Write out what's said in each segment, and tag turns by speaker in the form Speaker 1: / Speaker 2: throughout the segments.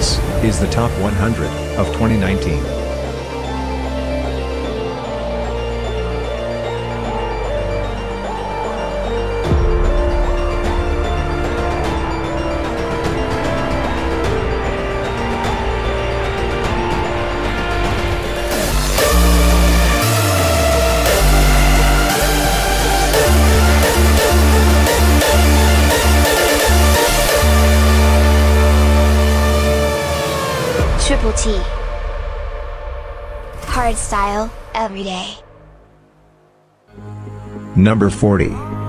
Speaker 1: This is the top 100 of 2019.
Speaker 2: style every day.
Speaker 1: Number 40.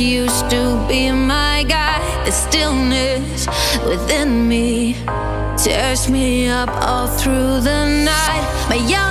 Speaker 3: used to be my guide, The stillness within me tears me up all through the night. My young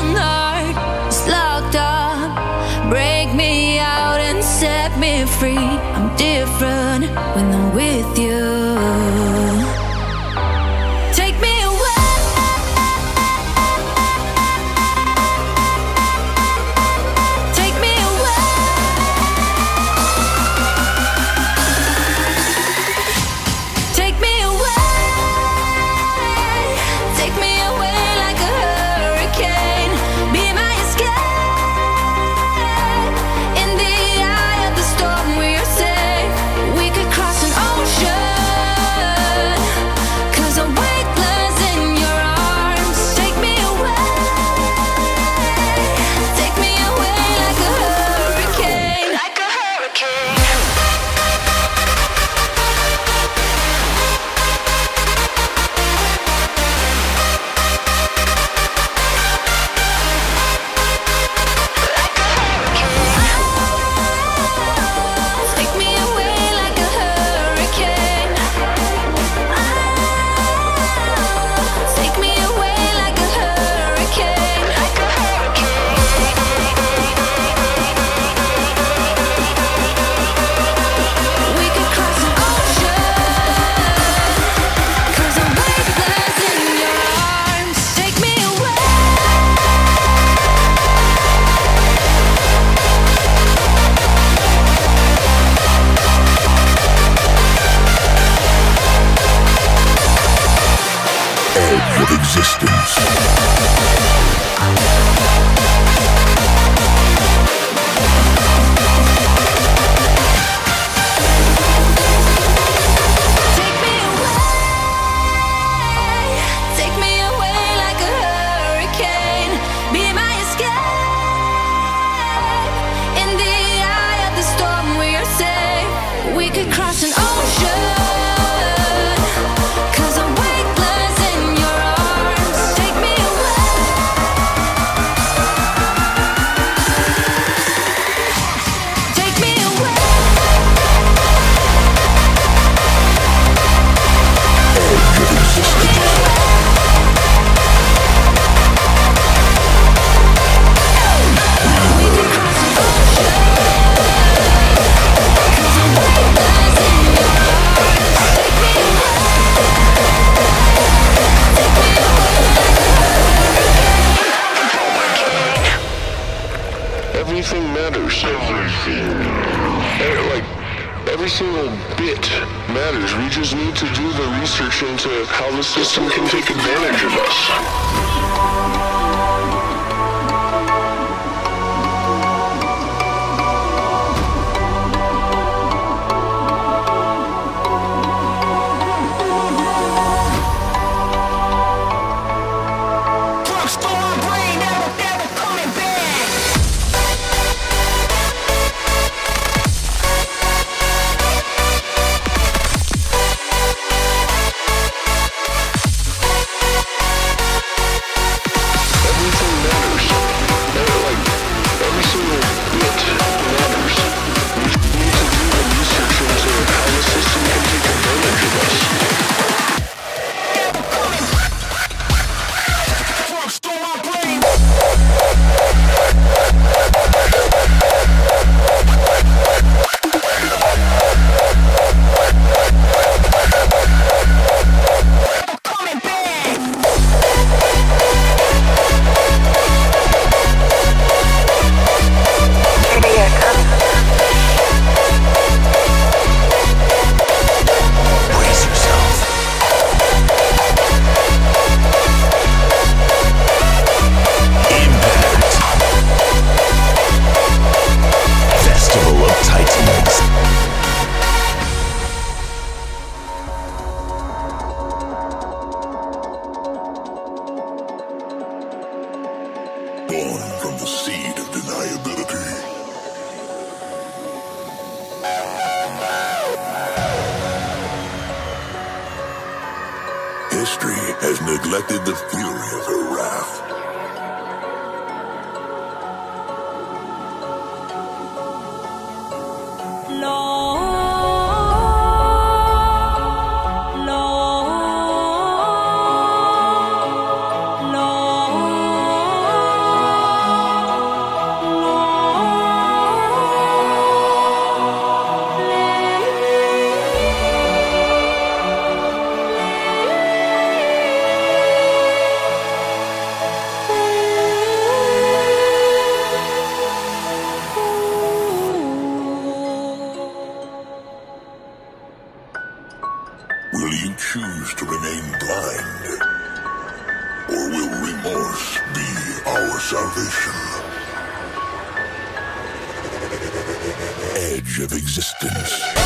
Speaker 4: Edge of existence.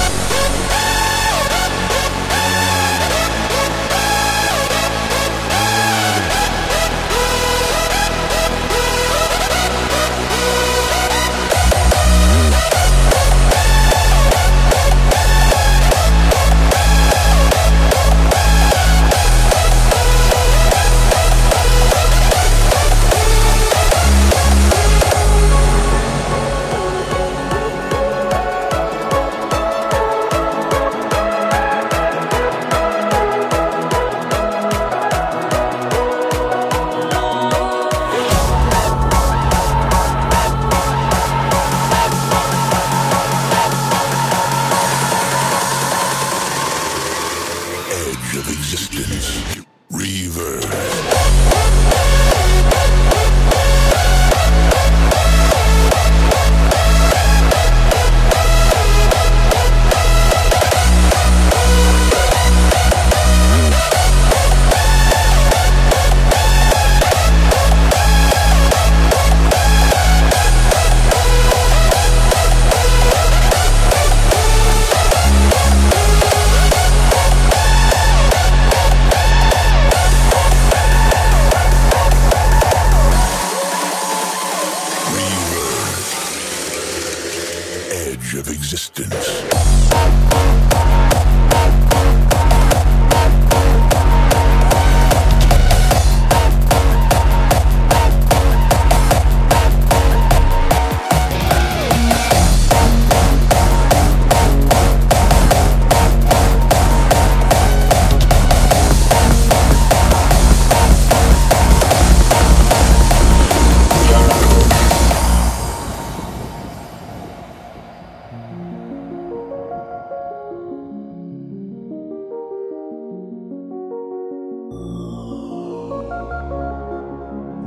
Speaker 3: Of
Speaker 4: existence.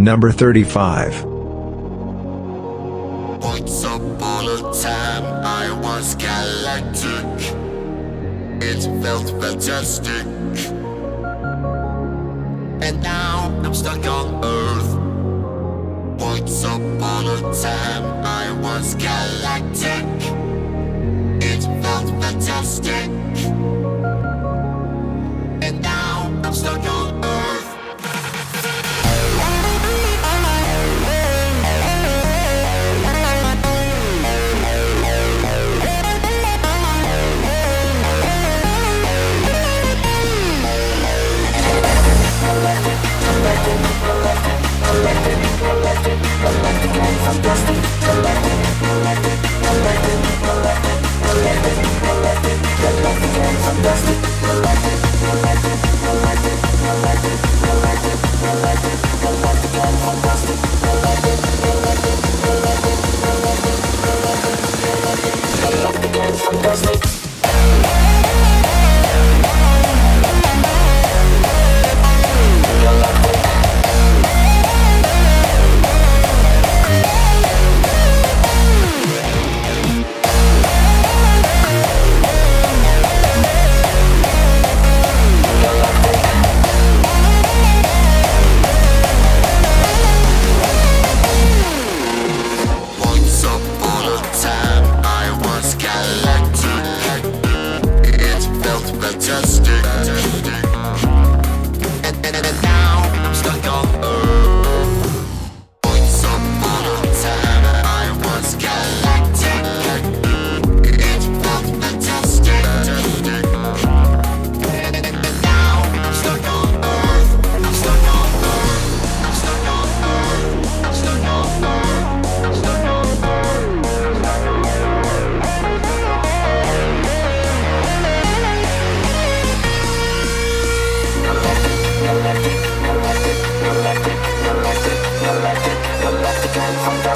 Speaker 5: Number 35.
Speaker 6: Once upon a time I was galactic. It felt fantastic. And now I'm stuck on Earth. Once upon a time I was galactic. It felt fantastic. And now I'm stuck on
Speaker 2: Thank
Speaker 7: again from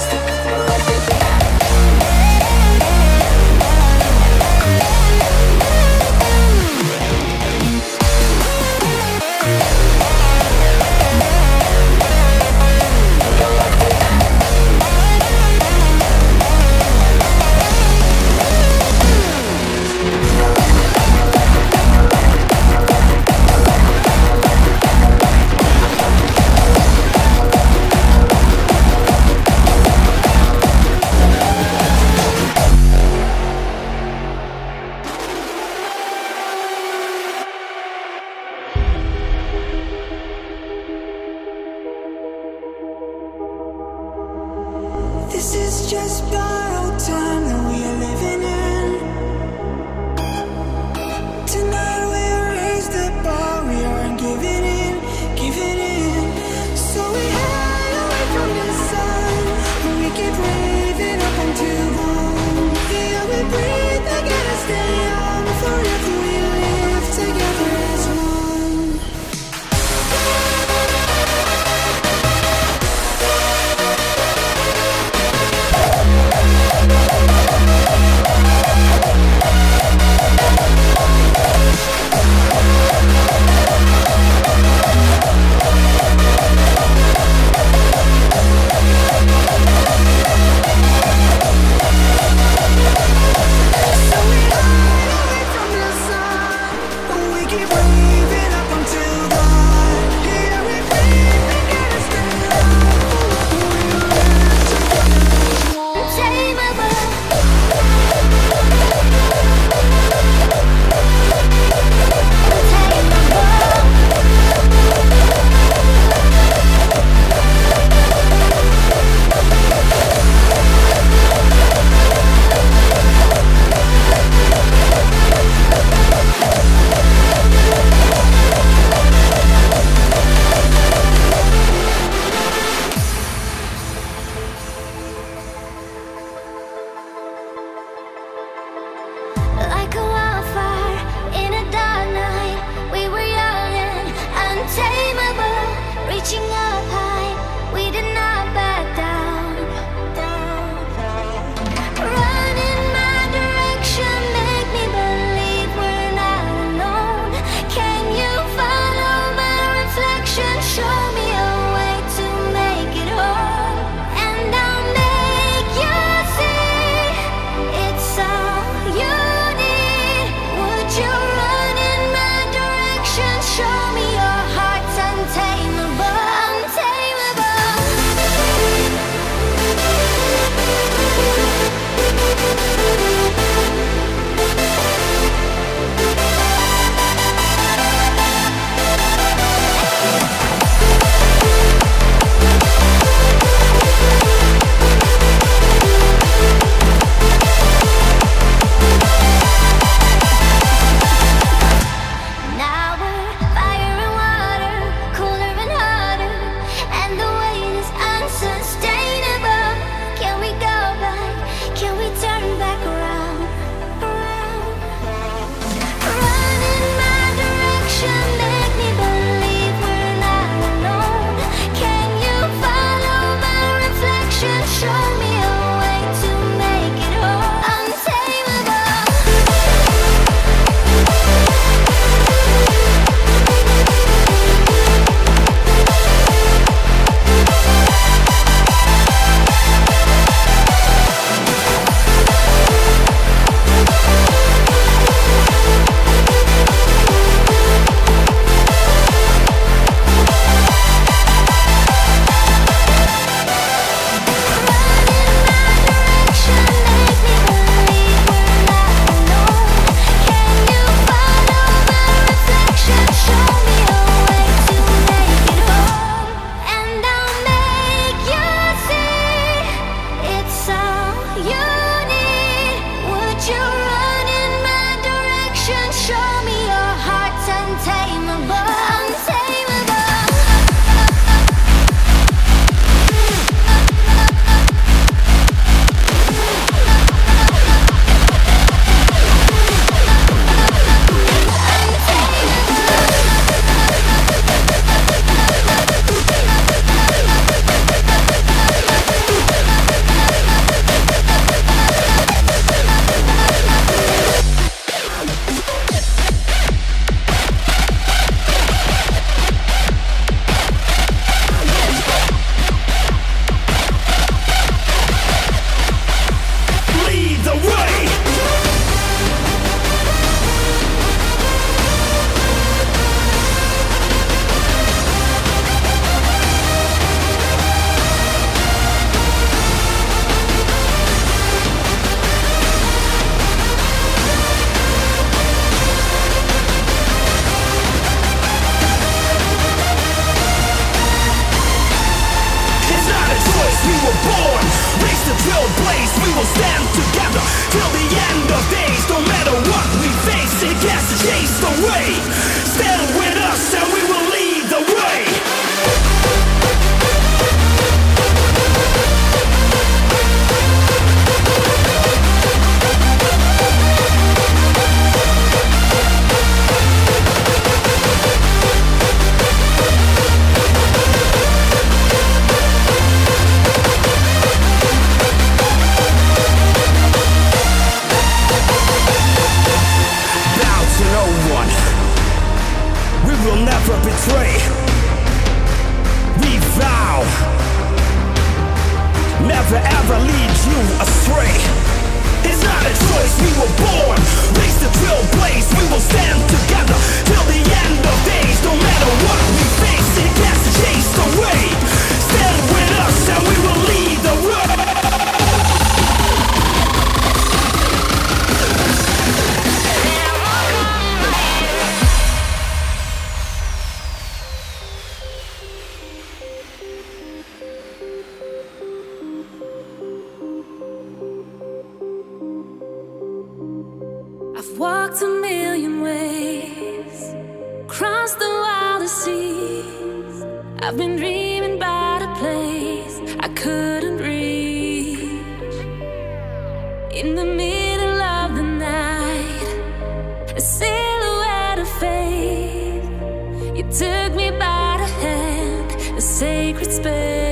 Speaker 3: took me by the hand, a sacred space.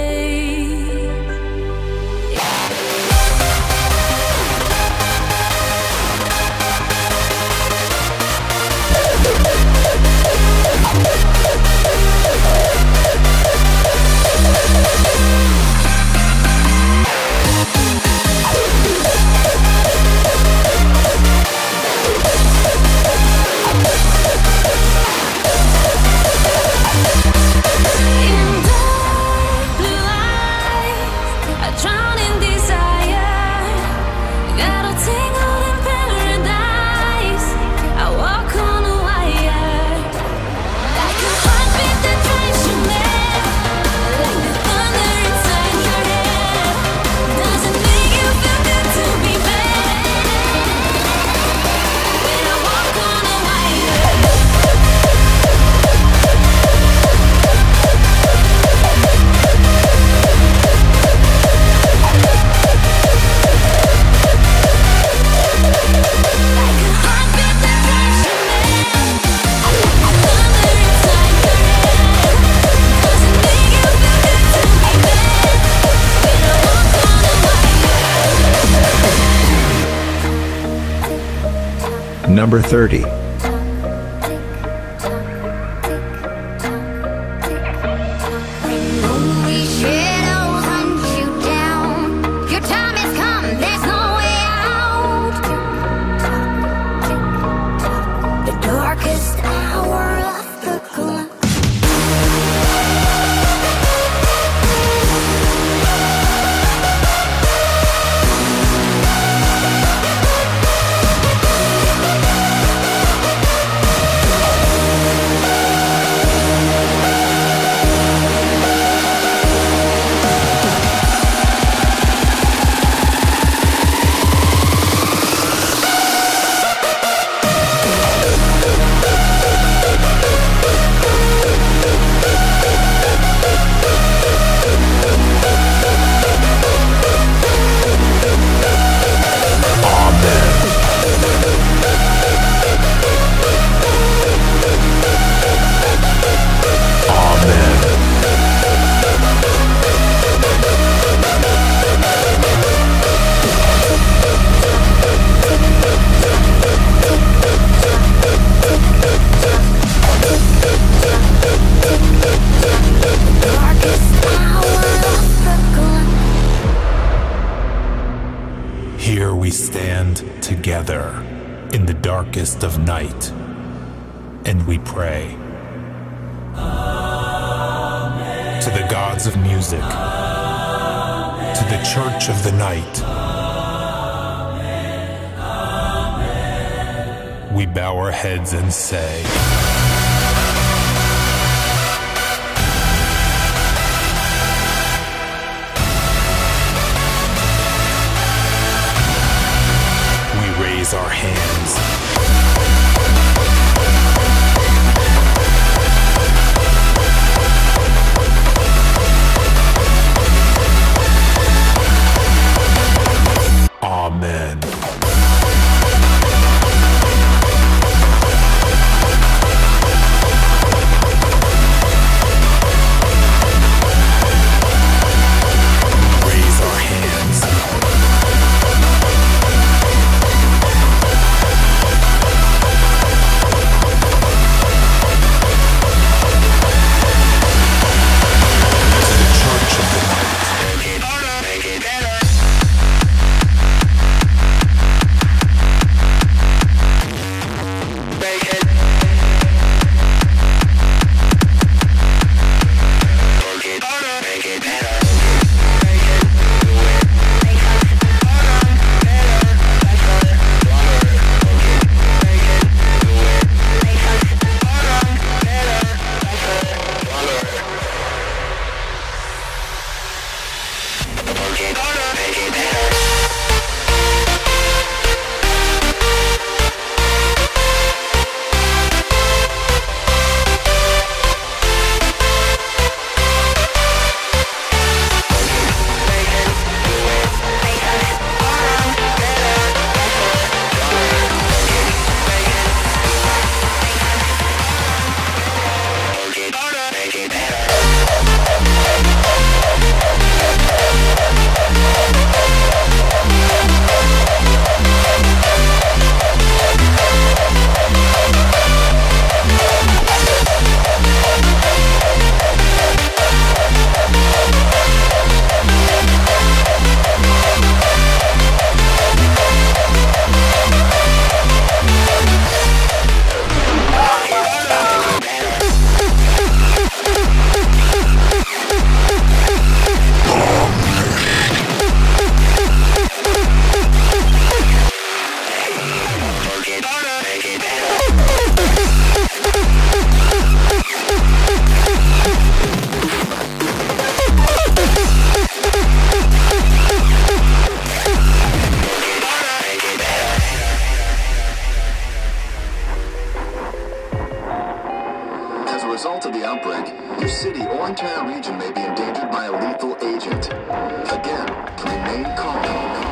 Speaker 7: number 30.
Speaker 8: we pray. Amen. To the gods of music, Amen. to the church of the night, Amen. we bow our heads and say, result of
Speaker 7: the outbreak, your city or entire region may be endangered by a lethal agent. Again, remain calm.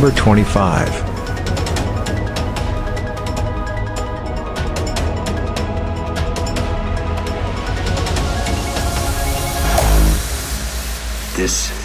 Speaker 5: Number 25.
Speaker 9: This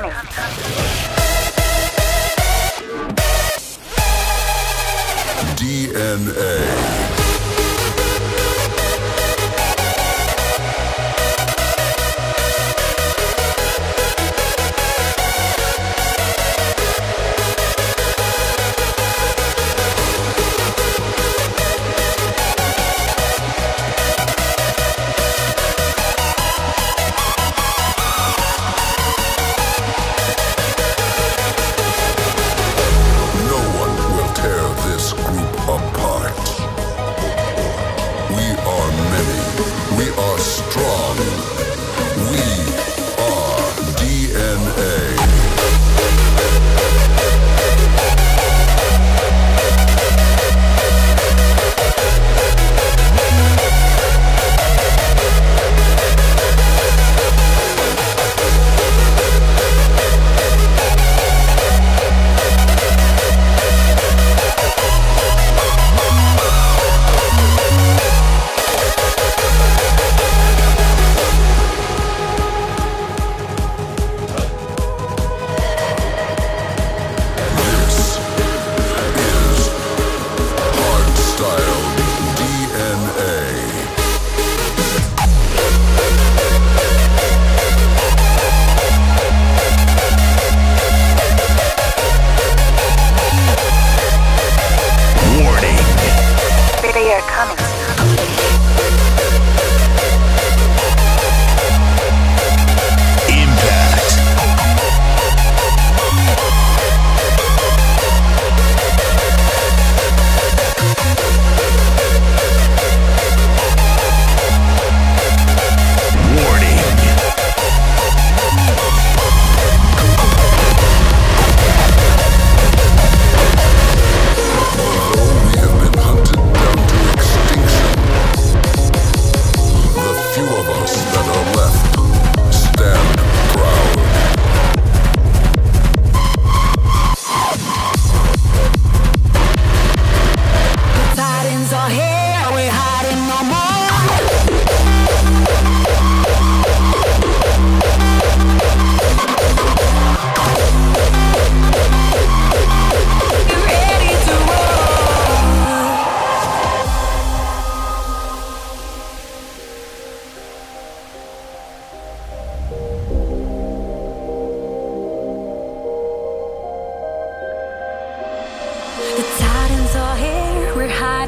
Speaker 10: coming.
Speaker 4: DNA.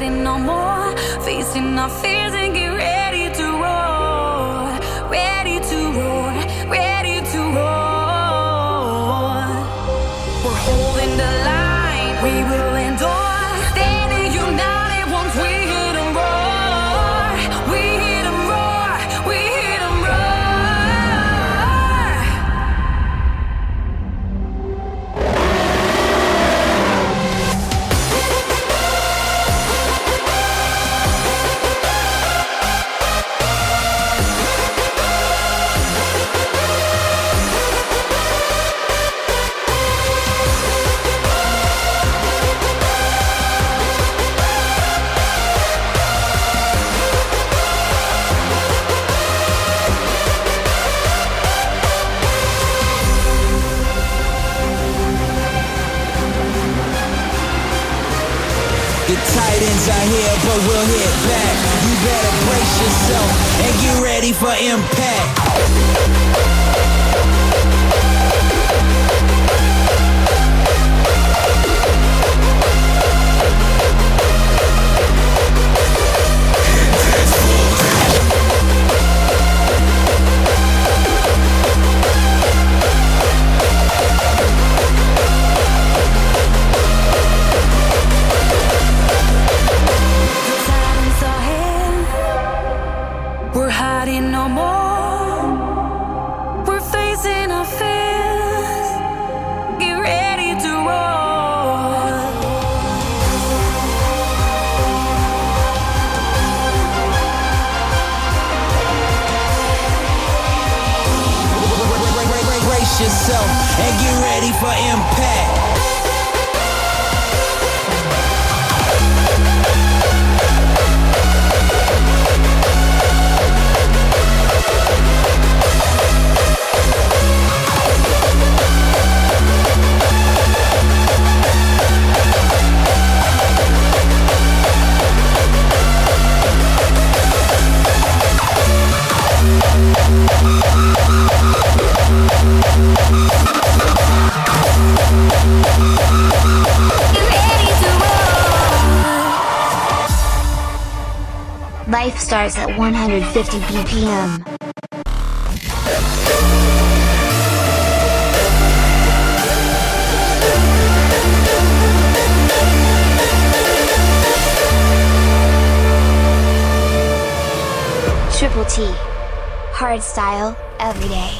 Speaker 4: no more.
Speaker 11: Facing our fears and
Speaker 3: giving. We'll hit back. You better brace yourself and get ready for impact.
Speaker 2: Starts at 150 BPM. Triple T. Hardstyle, every day.